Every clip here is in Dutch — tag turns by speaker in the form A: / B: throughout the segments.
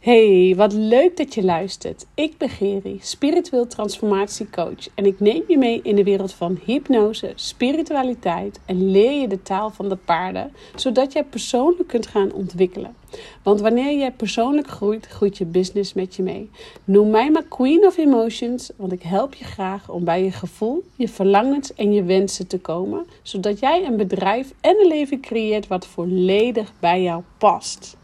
A: Hey, wat leuk dat je luistert. Ik ben Geri, spiritueel transformatiecoach en ik neem je mee in de wereld van hypnose, spiritualiteit en leer je de taal van de paarden, zodat jij persoonlijk kunt gaan ontwikkelen. Want wanneer jij persoonlijk groeit, groeit je business met je mee. Noem mij maar Queen of Emotions, want ik help je graag om bij je gevoel, je verlangens en je wensen te komen, zodat jij een bedrijf en een leven creëert wat volledig bij jou past.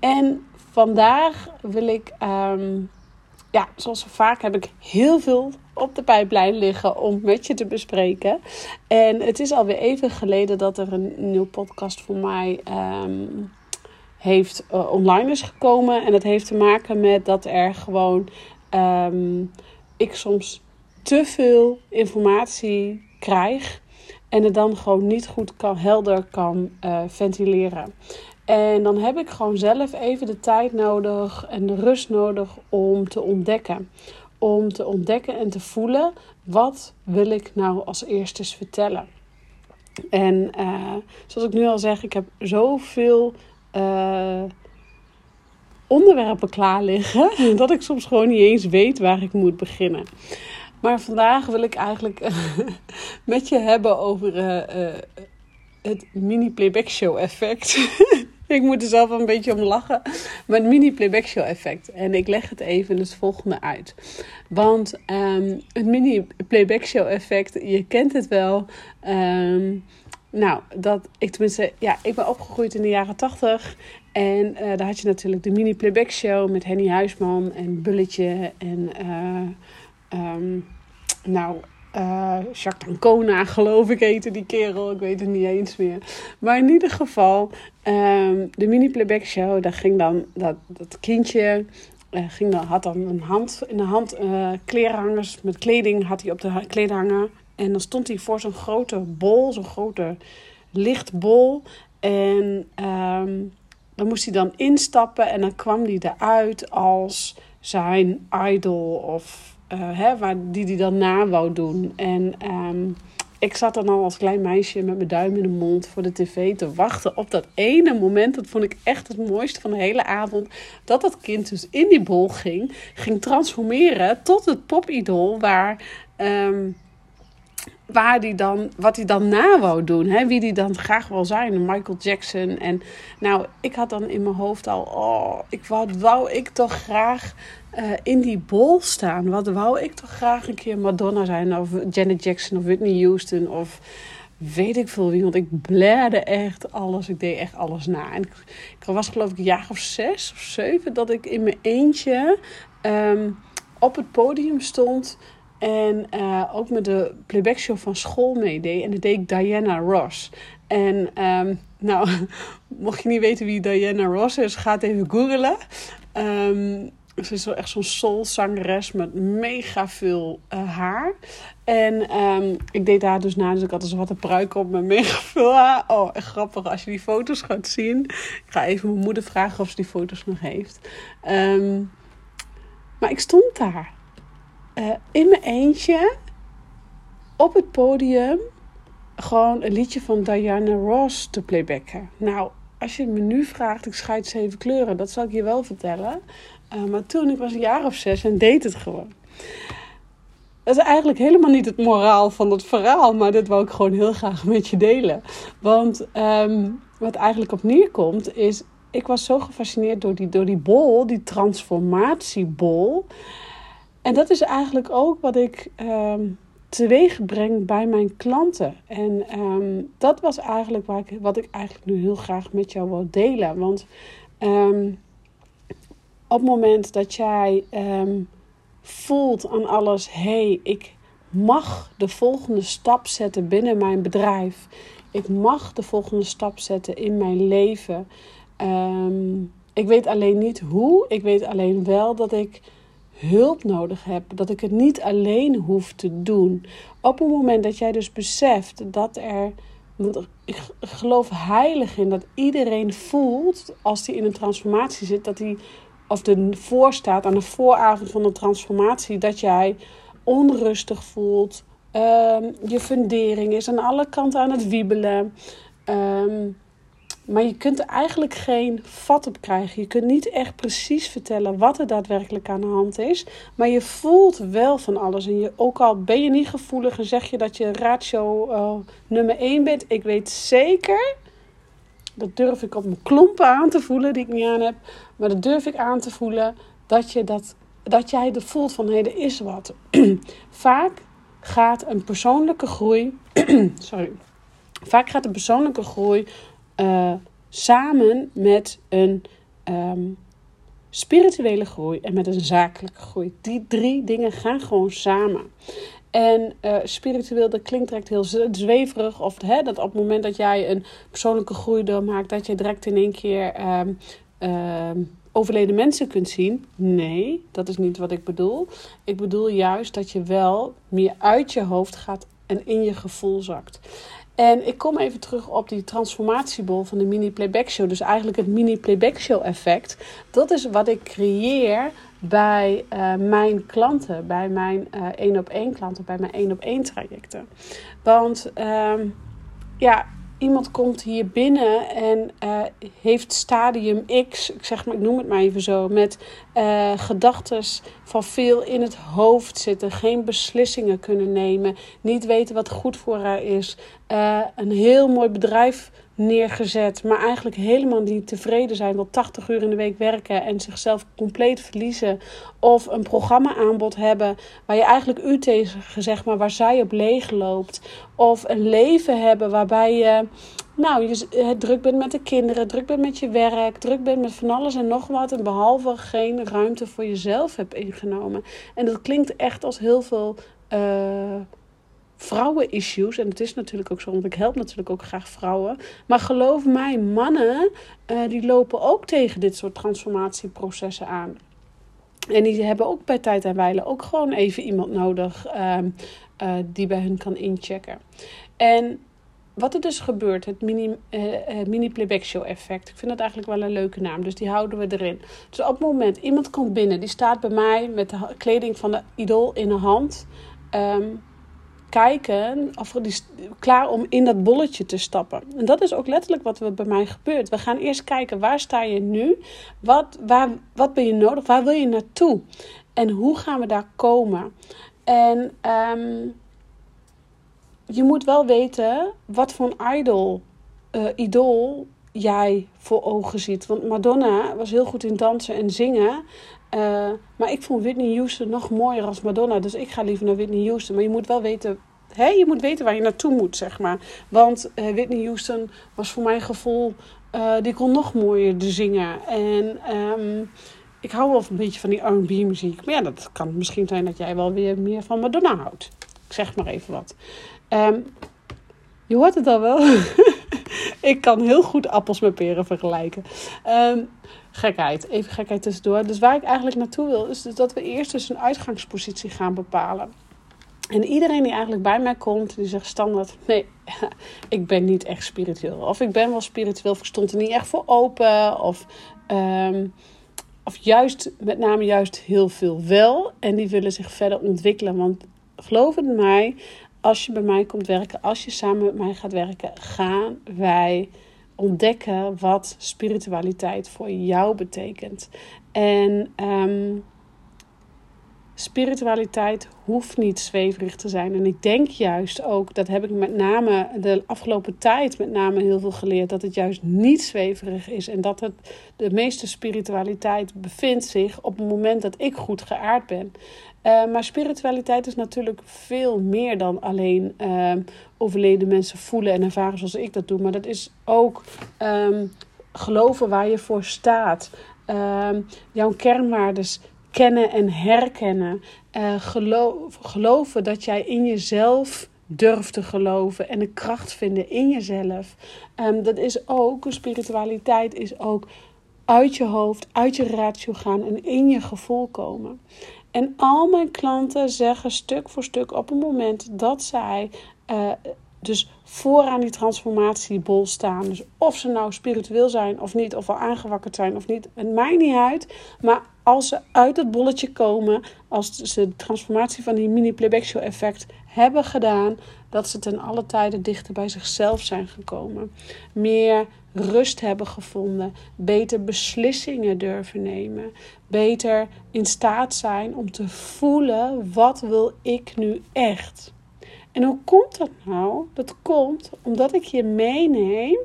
A: En vandaag wil ik, ehm, ja, zoals vaak heb ik heel veel op de pijplijn liggen om met je te bespreken. En het is alweer even geleden dat er een nieuwe podcast voor mij ehm, heeft uh, online is gekomen. En dat heeft te maken met dat er gewoon ehm, ik soms te veel informatie krijg. En het dan gewoon niet goed kan, helder kan uh, ventileren. En dan heb ik gewoon zelf even de tijd nodig en de rust nodig om te ontdekken. Om te ontdekken en te voelen wat wil ik nou als eerste vertellen. En uh, zoals ik nu al zeg, ik heb zoveel uh, onderwerpen klaar liggen dat ik soms gewoon niet eens weet waar ik moet beginnen. Maar vandaag wil ik eigenlijk met je hebben over uh, het mini playback show effect. ik moet er zelf een beetje om lachen. Maar het mini playback show effect. En ik leg het even het volgende uit. Want um, het mini playback show effect, je kent het wel. Um, nou, dat ik tenminste, ja, ik ben opgegroeid in de jaren tachtig. En uh, daar had je natuurlijk de mini playback show met Henny Huisman en Bulletje en uh, um, nou, uh, Jacques Dancona, geloof ik, heette die kerel. Ik weet het niet eens meer. Maar in ieder geval, um, de mini-playback show, daar ging dan dat, dat kindje... Uh, ging dan, had dan een hand in de hand uh, klerenhangers met kleding had hij op de kleding. En dan stond hij voor zo'n grote bol, zo'n grote lichtbol. En um, dan moest hij dan instappen en dan kwam hij eruit als zijn idol of hè, waar, die hij dan na wou doen. En um, ik zat dan al als klein meisje met mijn duim in de mond voor de tv te wachten op dat ene moment. Dat vond ik echt het mooiste van de hele avond. Dat dat kind dus in die bol ging, ging transformeren tot het popidool waar... Um, waar die dan, wat hij dan na wou doen. Hè? Wie die dan graag wil zijn. Michael Jackson. En nou, ik had dan in mijn hoofd al... Oh, ik wou, wou ik toch graag uh, in die bol staan. Wat wou ik toch graag een keer Madonna zijn. Of Janet Jackson of Whitney Houston. Of weet ik veel wie. Want ik blerde echt alles. Ik deed echt alles na. En ik, was geloof ik een jaar of zes of zeven... dat ik in mijn eentje... Um, op het podium stond en uh, ook met de playback show van school meedeed. En dat deed ik Diana Ross. En um, nou, mocht je niet weten wie Diana Ross is, ga het even googlen. Um, ze is wel echt zo'n soulzangeres met mega veel uh, haar. En um, ik deed haar dus na, dus ik had dus wat een pruik op met mega veel haar. Oh, echt grappig als je die foto's gaat zien. Ik ga even mijn moeder vragen of ze die foto's nog heeft. Um, maar ik stond daar. Uh, in mijn eentje op het podium gewoon een liedje van Diana Ross te playbacken. Nou, als je me nu vraagt, ik scheid zeven kleuren, dat zal ik je wel vertellen. Uh, maar toen, ik was een jaar of zes en deed het gewoon. Dat is eigenlijk helemaal niet het moraal van het verhaal, maar dat wou ik gewoon heel graag met je delen. Want um, wat eigenlijk op neerkomt is, ik was zo gefascineerd door die, door die bol, die transformatiebol. En dat is eigenlijk ook wat ik um, teweeg breng bij mijn klanten. En um, dat was eigenlijk waar ik, wat ik eigenlijk nu heel graag met jou wil delen. Want op het moment dat jij voelt aan alles: hé, hey, ik mag de volgende stap zetten binnen mijn bedrijf. Ik mag de volgende stap zetten in mijn leven. ik weet alleen niet hoe. Ik weet alleen wel dat ik hulp nodig heb. Dat ik het niet alleen hoef te doen. Op het moment dat jij dus beseft dat er. Want ik geloof heilig in dat iedereen voelt als hij in een transformatie zit, dat hij of de voor staat aan de vooravond van de transformatie, dat jij onrustig voelt. Um, je fundering is aan alle kanten aan het wiebelen. Um, maar je kunt er eigenlijk geen vat op krijgen. Je kunt niet echt precies vertellen wat er daadwerkelijk aan de hand is. Maar je voelt wel van alles. En je, ook al ben je niet gevoelig en zeg je dat je ratio uh, nummer 1 bent. Ik weet zeker, dat durf ik op mijn klompen aan te voelen die ik niet aan heb. Maar dat durf ik aan te voelen dat, je dat, dat jij het voelt van hé, hey, er is wat. Vaak gaat een persoonlijke groei. sorry. Vaak gaat een persoonlijke groei uh, samen met een um, spirituele groei en met een zakelijke groei. Die drie dingen gaan gewoon samen. En uh, spiritueel, dat klinkt direct heel zweverig. Of hè, dat op het moment dat jij een persoonlijke groei doormaakt, dat je direct in één keer um, um, overleden mensen kunt zien. Nee, dat is niet wat ik bedoel. Ik bedoel juist dat je wel meer uit je hoofd gaat en in je gevoel zakt. En ik kom even terug op die transformatiebol van de mini playback show. Dus eigenlijk het mini playback show effect. Dat is wat ik creëer bij uh, mijn klanten, bij mijn één uh, op één klanten, bij mijn één op één trajecten. Want um, ja, iemand komt hier binnen en uh, heeft stadium X, ik, zeg maar, ik noem het maar even zo, met uh, gedachten van veel in het hoofd zitten, geen beslissingen kunnen nemen, niet weten wat goed voor haar is, uh, een heel mooi bedrijf neergezet, maar eigenlijk helemaal niet tevreden zijn, wel 80 uur in de week werken en zichzelf compleet verliezen. Of een programma aanbod hebben waar je eigenlijk u tegen gezegd, maar waar zij op leeg loopt. Of een leven hebben waarbij je, nou, je druk bent met de kinderen, druk bent met je werk, druk bent met van alles en nog wat. En behalve geen ruimte voor jezelf hebt ingenomen. En dat klinkt echt als heel veel. Uh, vrouwen-issues. En het is natuurlijk ook zo, want ik help natuurlijk ook graag vrouwen. Maar geloof mij, mannen uh, die lopen ook tegen dit soort transformatieprocessen aan. En die hebben ook bij tijd en wijle ook gewoon even iemand nodig uh, uh, die bij hun kan inchecken. En wat er dus gebeurt, het mini, mini playback show effect. Ik vind dat eigenlijk wel een leuke naam, dus die houden we erin. Dus op het moment, iemand komt binnen, die staat bij mij met de kleding van de idool in de hand. Um, kijken of die klaar om in dat bolletje te stappen. En dat is ook letterlijk wat bij mij gebeurt. We gaan eerst kijken waar sta je nu? Wat, waar, wat ben je nodig? Waar wil je naartoe? En hoe gaan we daar komen? En um, je moet wel weten wat voor een idol, uh, idool jij voor ogen ziet. Want Madonna was heel goed in dansen en zingen. Uh, maar ik vond Whitney Houston nog mooier als Madonna. Dus ik ga liever naar Whitney Houston. Maar je moet wel weten, hè, je moet weten waar je naartoe moet, zeg maar. Want uh, Whitney Houston was voor mijn gevoel, uh, die kon nog mooier zingen. En um, ik hou wel een beetje van die R&B muziek. Maar ja, dat kan misschien zijn dat jij wel weer meer van Madonna houdt. Ik zeg maar even wat. Um, je hoort het al wel. ik kan heel goed appels met peren vergelijken. Um, gekheid, even gekheid tussendoor. Dus waar ik eigenlijk naartoe wil, is dat we eerst dus een uitgangspositie gaan bepalen. En iedereen die eigenlijk bij mij komt, die zegt standaard: nee, ik ben niet echt spiritueel. Of ik ben wel spiritueel, of ik stond er niet echt voor open. Of, um, of juist, met name juist heel veel wel. En die willen zich verder ontwikkelen. Want geloof het mij, als je bij mij komt werken, als je samen met mij gaat werken, gaan wij ontdekken wat spiritualiteit voor jou betekent. En um, spiritualiteit hoeft niet zweverig te zijn. En ik denk juist ook, dat heb ik met name de afgelopen tijd met name heel veel geleerd, dat het juist niet zweverig is. En dat het de meeste spiritualiteit bevindt zich op het moment dat ik goed geaard ben. Uh, maar spiritualiteit is natuurlijk veel meer dan alleen uh, overleden mensen voelen en ervaren zoals ik dat doe. Maar dat is ook um, geloven waar je voor staat. Um, jouw kernwaardes kennen en herkennen. Uh, geloven dat jij in jezelf durft te geloven en de kracht vinden in jezelf. Um, dat is ook, spiritualiteit is ook uit je hoofd, uit je ratio gaan en in je gevoel komen. En al mijn klanten zeggen stuk voor stuk op het moment dat zij uh, dus vooraan die transformatiebol staan. Dus of ze nou spiritueel zijn of niet, of al aangewakkerd zijn of niet, het maakt niet uit. Maar als ze uit het bolletje komen, als ze de transformatie van die mini playback show effect hebben gedaan, dat ze ten alle tijde dichter bij zichzelf zijn gekomen. Meer rust hebben gevonden, beter beslissingen durven nemen, beter in staat zijn om te voelen wat wil ik nu echt. En hoe komt dat nou? Dat komt omdat ik je meeneem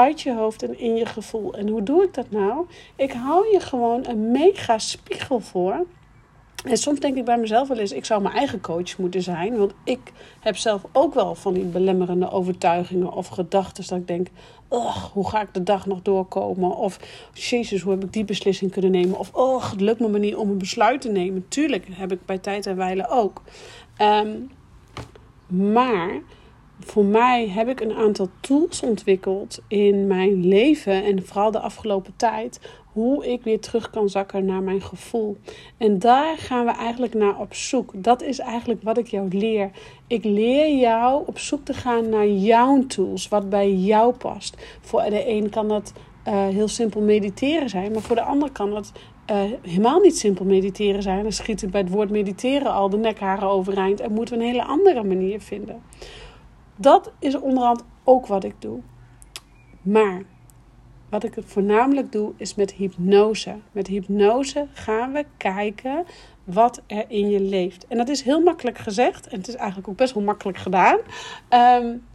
A: uit je hoofd en in je gevoel. En hoe doe ik dat nou? Ik hou je gewoon een mega spiegel voor. En soms denk ik bij mezelf wel eens, ik zou mijn eigen coach moeten zijn. Want ik heb zelf ook wel van die belemmerende overtuigingen of gedachten. Dat ik denk, hoe ga ik de dag nog doorkomen? Of, jezus, hoe heb ik die beslissing kunnen nemen? Of, oh, het lukt me niet om een besluit te nemen. Tuurlijk heb ik bij tijd en wijle ook. Ehm, maar voor mij heb ik een aantal tools ontwikkeld in mijn leven en vooral de afgelopen tijd. Hoe ik weer terug kan zakken naar mijn gevoel. En daar gaan we eigenlijk naar op zoek. Dat is eigenlijk wat ik jou leer. Ik leer jou op zoek te gaan naar jouw tools, wat bij jou past. Voor de een kan dat uh, heel simpel mediteren zijn, maar voor de ander kan dat uh, helemaal niet simpel mediteren zijn. Dan schiet het bij het woord mediteren al de nekharen overeind en moeten we een hele andere manier vinden. Dat is onderhand ook wat ik doe. Maar wat ik voornamelijk doe is met hypnose. Met hypnose gaan we kijken wat er in je leeft. En dat is heel makkelijk gezegd en het is eigenlijk ook best wel makkelijk gedaan. Um,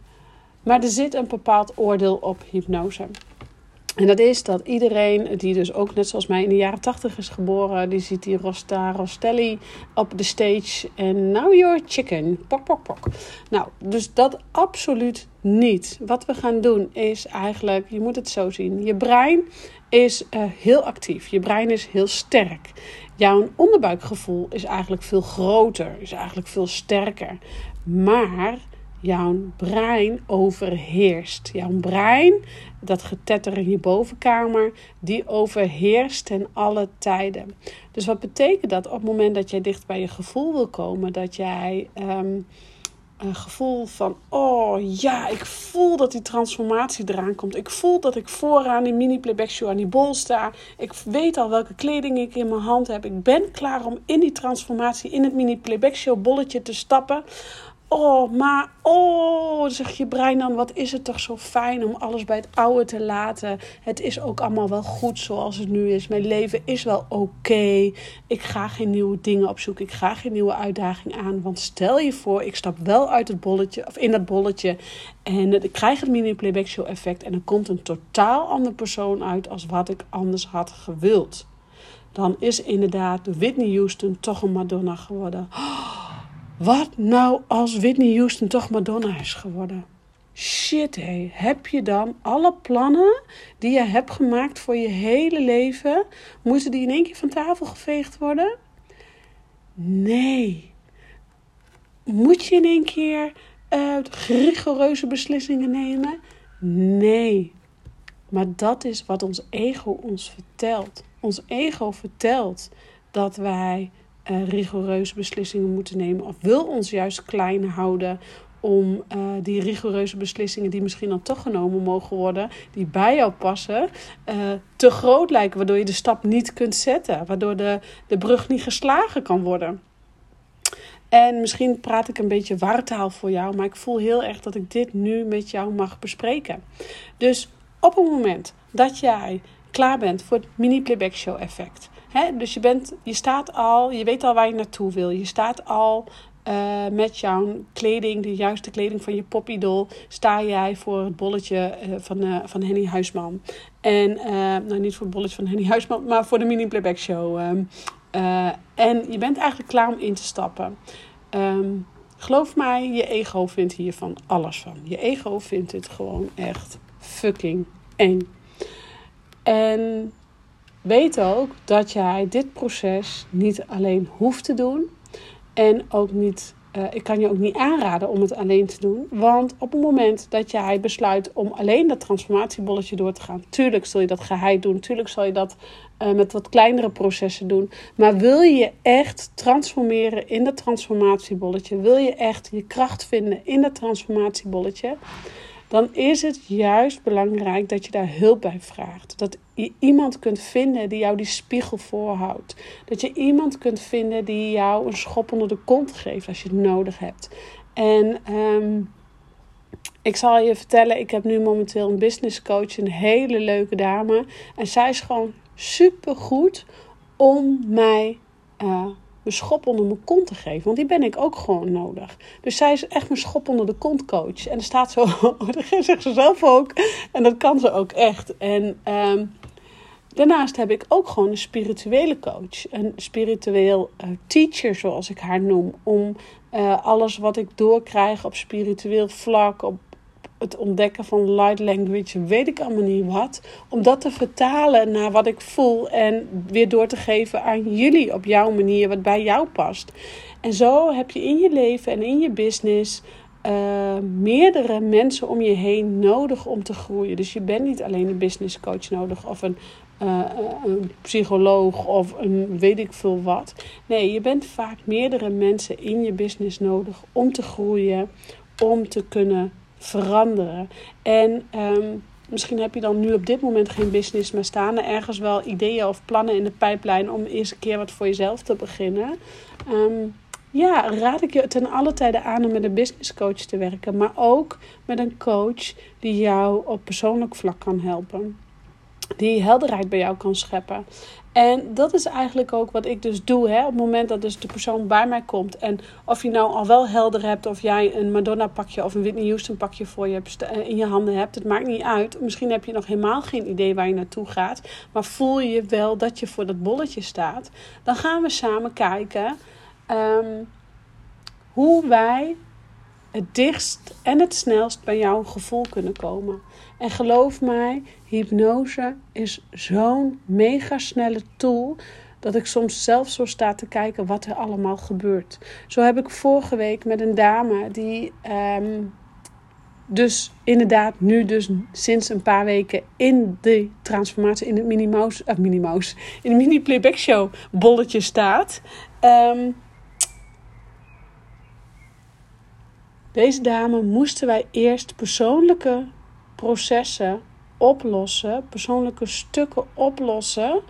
A: maar er zit een bepaald oordeel op hypnose. En dat is dat iedereen die dus ook net zoals mij in de jaren tachtig is geboren, die ziet die Rosta Rostelli op de stage en now you're chicken, pok pok pok. Nou, dus dat absoluut niet. Wat we gaan doen is eigenlijk, je moet het zo zien, je brein is uh, heel actief, je brein is heel sterk. Jouw onderbuikgevoel is eigenlijk veel groter, is eigenlijk veel sterker. Maar jouw brein overheerst. Jouw brein, dat getetter in je bovenkamer, die overheerst ten alle tijden. Dus wat betekent dat op het moment dat jij dicht bij je gevoel wil komen, dat jij um, een gevoel van, oh ja, ik voel dat die transformatie eraan komt. Ik voel dat ik vooraan die mini playback show aan die bol sta. Ik weet al welke kleding ik in mijn hand heb. Ik ben klaar om in die transformatie, in het mini playback show bolletje te stappen. Oh, maar oh, zeg je brein dan, wat is het toch zo fijn om alles bij het oude te laten. Het is ook allemaal wel goed zoals het nu is. Mijn leven is wel oké. Ik ga geen nieuwe dingen opzoeken. Ik ga geen nieuwe uitdaging aan. Want stel je voor, ik stap wel uit het bolletje, of in dat bolletje. En ik krijg het mini playback show effect. En er komt een totaal andere persoon uit als wat ik anders had gewild. Dan is inderdaad Whitney Houston toch een Madonna geworden. Oh, wat nou als Whitney Houston toch Madonna is geworden? Shit, hé. Heb je dan alle plannen die je hebt gemaakt voor je hele leven, moeten die in één keer van tafel geveegd worden? Nee. Moet je in één keer uh, rigoureuze beslissingen nemen? Nee. Maar dat is wat ons ego ons vertelt. Ons ego vertelt dat wij uh, rigoureuze beslissingen moeten nemen. Of wil ons juist klein houden om uh, die rigoureuze beslissingen die misschien dan toch genomen mogen worden, die bij jou passen, uh, te groot lijken, waardoor je de stap niet kunt zetten, waardoor de, de brug niet geslagen kan worden. En misschien praat ik een beetje wartaal voor jou, maar ik voel heel erg dat ik dit nu met jou mag bespreken. Dus op het moment dat jij klaar bent voor het mini playback show effect, dus je, bent, je staat al, je weet al waar je naartoe wil. Je staat al uh, met jouw kleding, de juiste kleding van je popidol, sta jij voor het bolletje uh, van, uh, van Henny Huisman. En, nou niet voor het bolletje van Henny Huisman, maar voor de mini playback show. Um, en je bent eigenlijk klaar om in te stappen. Um, geloof mij, je ego vindt hiervan alles van. Je ego vindt het gewoon echt fucking eng. En weet ook dat jij dit proces niet alleen hoeft te doen. En ook niet, uh, ik kan je ook niet aanraden om het alleen te doen. Want op het moment dat jij besluit om alleen dat transformatiebolletje door te gaan. Tuurlijk zul je dat geheid doen. Tuurlijk zal je dat uh, met wat kleinere processen doen. Maar wil je echt transformeren in dat transformatiebolletje? Wil je echt je kracht vinden in dat transformatiebolletje? Dan is het juist belangrijk dat je daar hulp bij vraagt. Dat je iemand kunt vinden die jou die spiegel voorhoudt. Dat je iemand kunt vinden die jou een schop onder de kont geeft als je het nodig hebt. En ehm, ik zal je vertellen, ik heb nu momenteel een business coach, een hele leuke dame. En zij is gewoon super goed om mij uh, een schop onder mijn kont te geven. Want die ben ik ook gewoon nodig. Dus zij is echt mijn schop onder de kont coach. En er staat zo, dat zegt ze zelf ook. En dat kan ze ook echt. En um, daarnaast heb ik ook gewoon een spirituele coach. Een spiritueel uh, teacher, zoals ik haar noem. Om uh, alles wat ik doorkrijg op spiritueel vlak, op het ontdekken van light language, weet ik allemaal niet wat. Om dat te vertalen naar wat ik voel en weer door te geven aan jullie op jouw manier, wat bij jou past. En zo heb je in je leven en in je business uh, meerdere mensen om je heen nodig om te groeien. Dus je bent niet alleen een business coach nodig of een, uh, een psycholoog of een weet ik veel wat. Nee, je bent vaak meerdere mensen in je business nodig om te groeien, om te kunnen veranderen. En um, misschien heb je dan nu op dit moment geen business, maar staan er ergens wel ideeën of plannen in de pijplijn om eerst een keer wat voor jezelf te beginnen. Um, ja, raad ik je ten alle tijde aan om met een business coach te werken, maar ook met een coach die jou op persoonlijk vlak kan helpen. Die helderheid bij jou kan scheppen. En dat is eigenlijk ook wat ik dus doe. Hè? Op het moment dat dus de persoon bij mij komt. En of je nou al wel helder hebt. Of jij een Madonna pakje of een Whitney Houston pakje voor je hebt, eh, in je handen hebt. Het maakt niet uit. Misschien heb je nog helemaal geen idee waar je naartoe gaat. Maar voel je wel dat je voor dat bolletje staat. Dan gaan we samen kijken. Ehm, hoe wij het dichtst en het snelst bij jouw gevoel kunnen komen. En geloof mij, hypnose is zo'n mega snelle tool dat ik soms zelf zo sta te kijken wat er allemaal gebeurt. Zo heb ik vorige week met een dame die um, dus inderdaad nu dus sinds een paar weken in de transformatie in het mini mouse, uh, mini mouse, in de mini playback show bolletje staat. Um, Deze dame moesten wij eerst persoonlijke processen oplossen, persoonlijke stukken oplossen.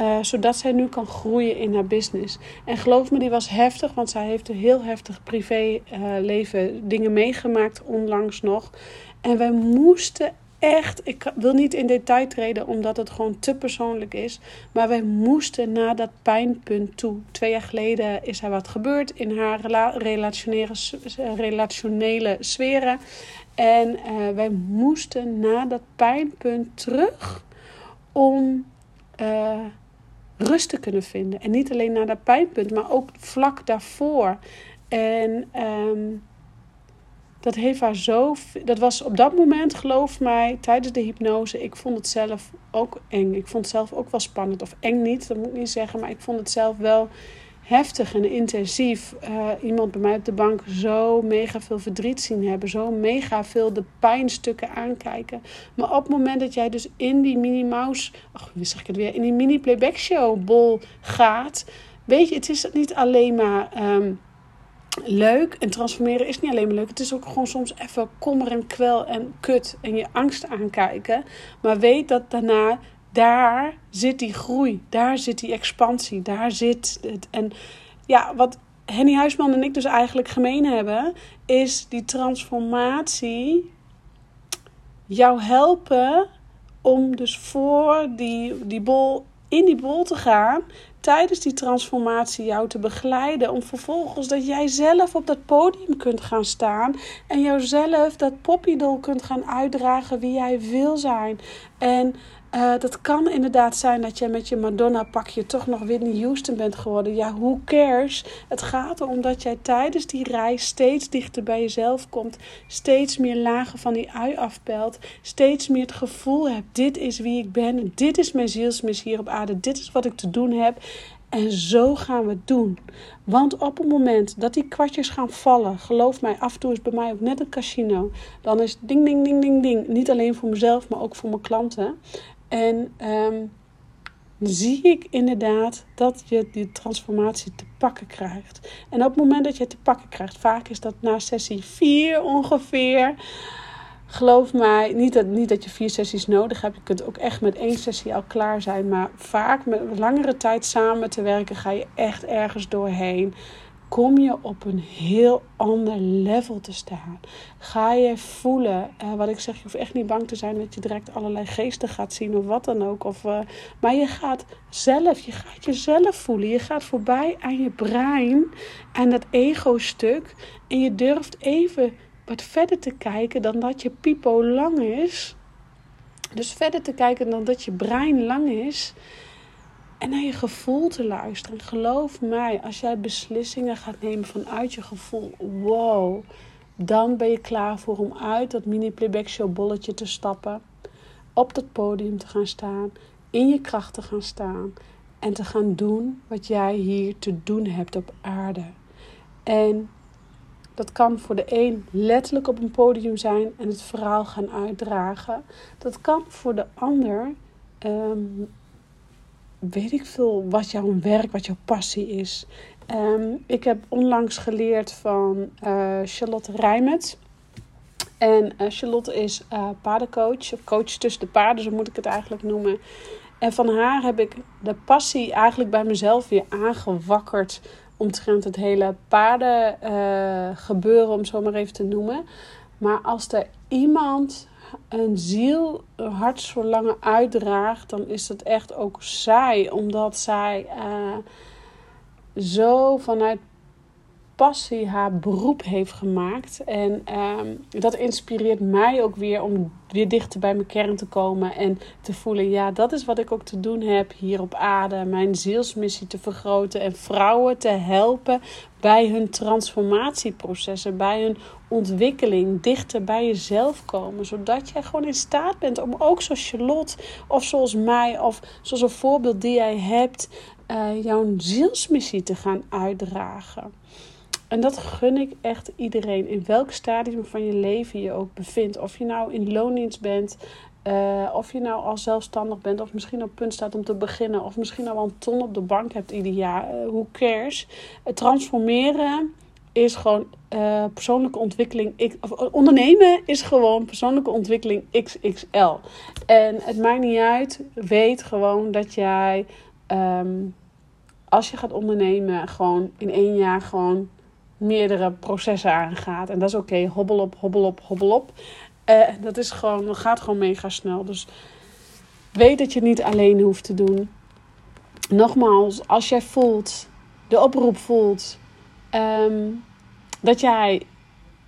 A: Uh, zodat zij nu kan groeien in haar business. En geloof me, die was heftig, want zij heeft een heel heftig privéleven uh, dingen meegemaakt onlangs nog. En wij moesten echt, ik wil niet in detail treden omdat het gewoon te persoonlijk is. Maar wij moesten naar dat pijnpunt toe. Twee jaar geleden is er wat gebeurd in haar relationele, relationele sferen. En uh, wij moesten naar dat pijnpunt terug om uh, rust te kunnen vinden. En niet alleen naar dat pijnpunt, maar ook vlak daarvoor. En um, dat heeft haar zo. Dat was op dat moment, geloof mij, tijdens de hypnose. Ik vond het zelf ook eng. Ik vond het zelf ook wel spannend. Of eng niet, dat moet ik niet zeggen. Maar ik vond het zelf wel heftig en intensief. Uh, iemand bij mij op de bank zo mega veel verdriet zien hebben. Zo mega veel de pijnstukken aankijken. Maar op het moment dat jij dus in die mini-mouse. Ach, wie zeg ik het weer? In die mini-playback show bol gaat. Weet je, het is niet alleen maar. Um, leuk. En transformeren is niet alleen maar leuk. Het is ook gewoon soms even kommer en kwel en kut en je angst aankijken. Maar weet dat daarna, daar zit die groei. Daar zit die expansie. Daar zit het. En ja, wat Henny Huisman en ik dus eigenlijk gemeen hebben, is die transformatie jou helpen om dus voor die, die bol in die bol te gaan tijdens die transformatie jou te begeleiden. Om vervolgens dat jij zelf op dat podium kunt gaan staan. En jouzelf dat poppydol kunt gaan uitdragen wie jij wil zijn. En uh, dat kan inderdaad zijn dat je met je Madonna pakje toch nog Whitney Houston bent geworden. Ja, who cares? Het gaat erom dat jij tijdens die reis steeds dichter bij jezelf komt. Steeds meer lagen van die ui afpelt. Steeds meer het gevoel hebt, dit is wie ik ben. Dit is mijn zielsmis hier op aarde. Dit is wat ik te doen heb. En zo gaan we het doen. Want op het moment dat die kwartjes gaan vallen, geloof mij, af en toe is bij mij ook net een casino. Dan is ding, ding, ding, ding, ding. Niet alleen voor mezelf, maar ook voor mijn klanten. En um, zie ik inderdaad dat je die transformatie te pakken krijgt. En op het moment dat je het te pakken krijgt, vaak is dat na sessie 4 ongeveer, geloof mij, niet dat, niet dat je vier sessies nodig hebt. Je kunt ook echt met één sessie al klaar zijn. Maar vaak met langere tijd samen te werken ga je echt ergens doorheen. Kom je op een heel ander level te staan. Ga je voelen, uh, wat ik zeg, je hoeft echt niet bang te zijn dat je direct allerlei geesten gaat zien of wat dan ook. Of, uh, maar je gaat zelf, je gaat jezelf voelen. Je gaat voorbij aan je brein en dat ego-stuk. En je durft even wat verder te kijken dan dat je pipo lang is. Dus verder te kijken dan dat je brein lang is. En naar je gevoel te luisteren. geloof mij, als jij beslissingen gaat nemen vanuit je gevoel. Wow. Dan ben je klaar voor om uit dat mini playback show bolletje te stappen. Op dat podium te gaan staan. In je kracht te gaan staan. En te gaan doen wat jij hier te doen hebt op aarde. En dat kan voor de een letterlijk op een podium zijn en het verhaal gaan uitdragen. Dat kan voor de ander, ehm, weet ik veel, wat jouw werk, wat jouw passie is. Ehm, ik heb onlangs geleerd van uh, Charlotte Rijmet. En uh, Charlotte is uh, paardencoach, of coach tussen de paarden, zo moet ik het eigenlijk noemen. En van haar heb ik de passie eigenlijk bij mezelf weer aangewakkerd omtrent het hele paardengebeuren, gebeuren, om zo maar even te noemen. Maar als er iemand een ziel hartverlangen uitdraagt, dan is het echt ook zij. Omdat zij uh, zo vanuit passie haar beroep heeft gemaakt. En um, dat inspireert mij ook weer om weer dichter bij mijn kern te komen. En te voelen, ja, dat is wat ik ook te doen heb hier op aarde. Mijn zielsmissie te vergroten en vrouwen te helpen bij hun transformatieprocessen, bij hun ontwikkeling, dichter bij jezelf komen. Zodat jij gewoon in staat bent om ook zoals Charlotte of zoals mij of zoals een voorbeeld die jij hebt, uh, jouw zielsmissie te gaan uitdragen. En dat gun ik echt iedereen, in welk stadium van je leven je ook bevindt. Of je nou in loondienst bent, uh, of je nou al zelfstandig bent, of misschien op punt staat om te beginnen, of misschien al een ton op de bank hebt ieder jaar. Uh, who cares? Transformeren is gewoon uh, persoonlijke ontwikkeling. Ik, of ondernemen is gewoon persoonlijke ontwikkeling XXL. En het maakt niet uit. Weet gewoon dat jij, um, als je gaat ondernemen, gewoon in één jaar gewoon meerdere processen aangaat. En dat is oké. Hobbel op, hobbel op, hobbel op. Uh, dat is gewoon, gaat gewoon mega snel. Dus weet dat je het niet alleen hoeft te doen. Nogmaals, als jij voelt, de oproep voelt, um, dat jij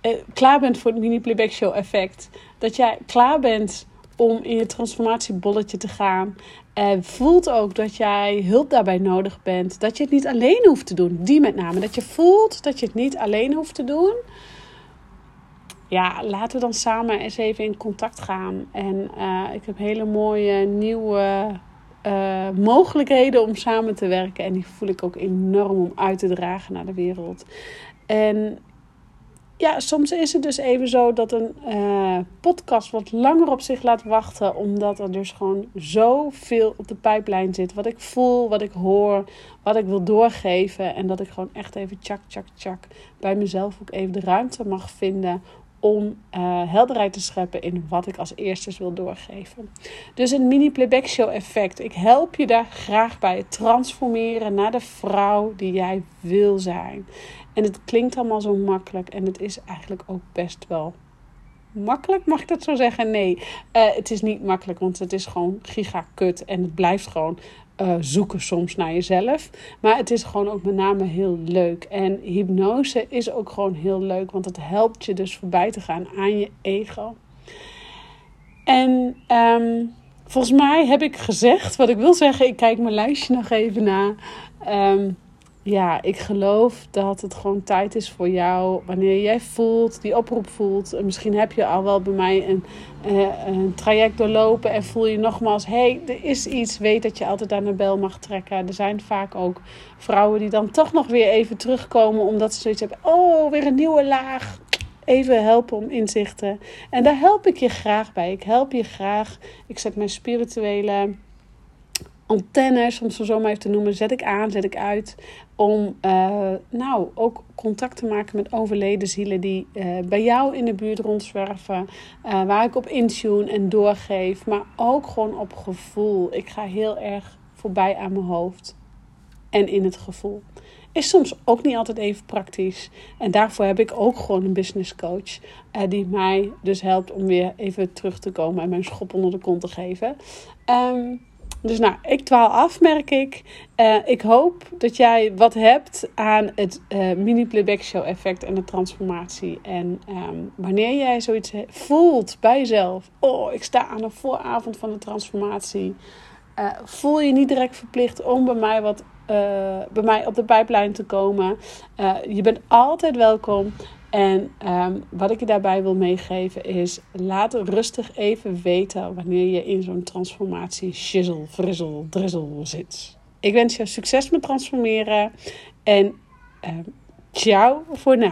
A: uh, klaar bent voor het mini playback show effect. Dat jij klaar bent om in je transformatiebolletje te gaan. En voelt ook dat jij hulp daarbij nodig bent. Dat je het niet alleen hoeft te doen. Die met name. Dat je voelt dat je het niet alleen hoeft te doen. Ja, laten we dan samen eens even in contact gaan. En uh, ik heb hele mooie nieuwe uh, mogelijkheden om samen te werken. En die voel ik ook enorm om uit te dragen naar de wereld. En ja, soms is het dus even zo dat een uh, podcast wat langer op zich laat wachten. Omdat er dus gewoon zoveel op de pijplijn zit. Wat ik voel, wat ik hoor, wat ik wil doorgeven. En dat ik gewoon echt even tjak, tjak, tjak bij mezelf ook even de ruimte mag vinden om uh, helderheid te scheppen in wat ik als eerste wil doorgeven. Dus een mini playback show effect. Ik help je daar graag bij het transformeren naar de vrouw die jij wil zijn. En het klinkt allemaal zo makkelijk en het is eigenlijk ook best wel makkelijk, mag ik dat zo zeggen? Nee, uh, het is niet makkelijk, want het is gewoon giga kut en het blijft gewoon uh, zoeken soms naar jezelf. Maar het is gewoon ook met name heel leuk. En hypnose is ook gewoon heel leuk, want het helpt je dus voorbij te gaan aan je ego. En um, volgens mij heb ik gezegd wat ik wil zeggen. Ik kijk mijn lijstje nog even na. Um, ja, ik geloof dat het gewoon tijd is voor jou. Wanneer jij voelt, die oproep voelt. En misschien heb je al wel bij mij een, uh, een traject doorlopen. En voel je nogmaals, hé, hey, er is iets. Weet dat je altijd aan de bel mag trekken. Er zijn vaak ook vrouwen die dan toch nog weer even terugkomen. Omdat ze zoiets hebben. Oh, weer een nieuwe laag. Even helpen om inzichten. En daar help ik je graag bij. Ik help je graag. Ik zet mijn spirituele antennes, om ze zo maar even te noemen, zet ik aan, zet ik uit. Om uh, nou ook contact te maken met overleden zielen die uh, bij jou in de buurt rondzwerven. Uh, waar ik op intune en doorgeef. Maar ook gewoon op gevoel. Ik ga heel erg voorbij aan mijn hoofd en in het gevoel. Is soms ook niet altijd even praktisch. En daarvoor heb ik ook gewoon een business coach. Die mij dus helpt om weer even terug te komen en mijn schop onder de kont te geven. Um, dus nou, ik dwaal af, merk ik. Uh, ik hoop dat jij wat hebt aan het uh, mini-playback show effect en de transformatie. En um, wanneer jij zoiets voelt bij jezelf. Oh, ik sta aan de vooravond van de transformatie. Uh, voel je niet direct verplicht om bij mij, wat, bij mij op de pijplijn te komen. je bent altijd welkom. En um, wat ik je daarbij wil meegeven is: laat rustig even weten wanneer je in zo'n transformatie shizzle, frizzle, drizzle zit. Ik wens je succes met transformeren en uh, ciao voor nu.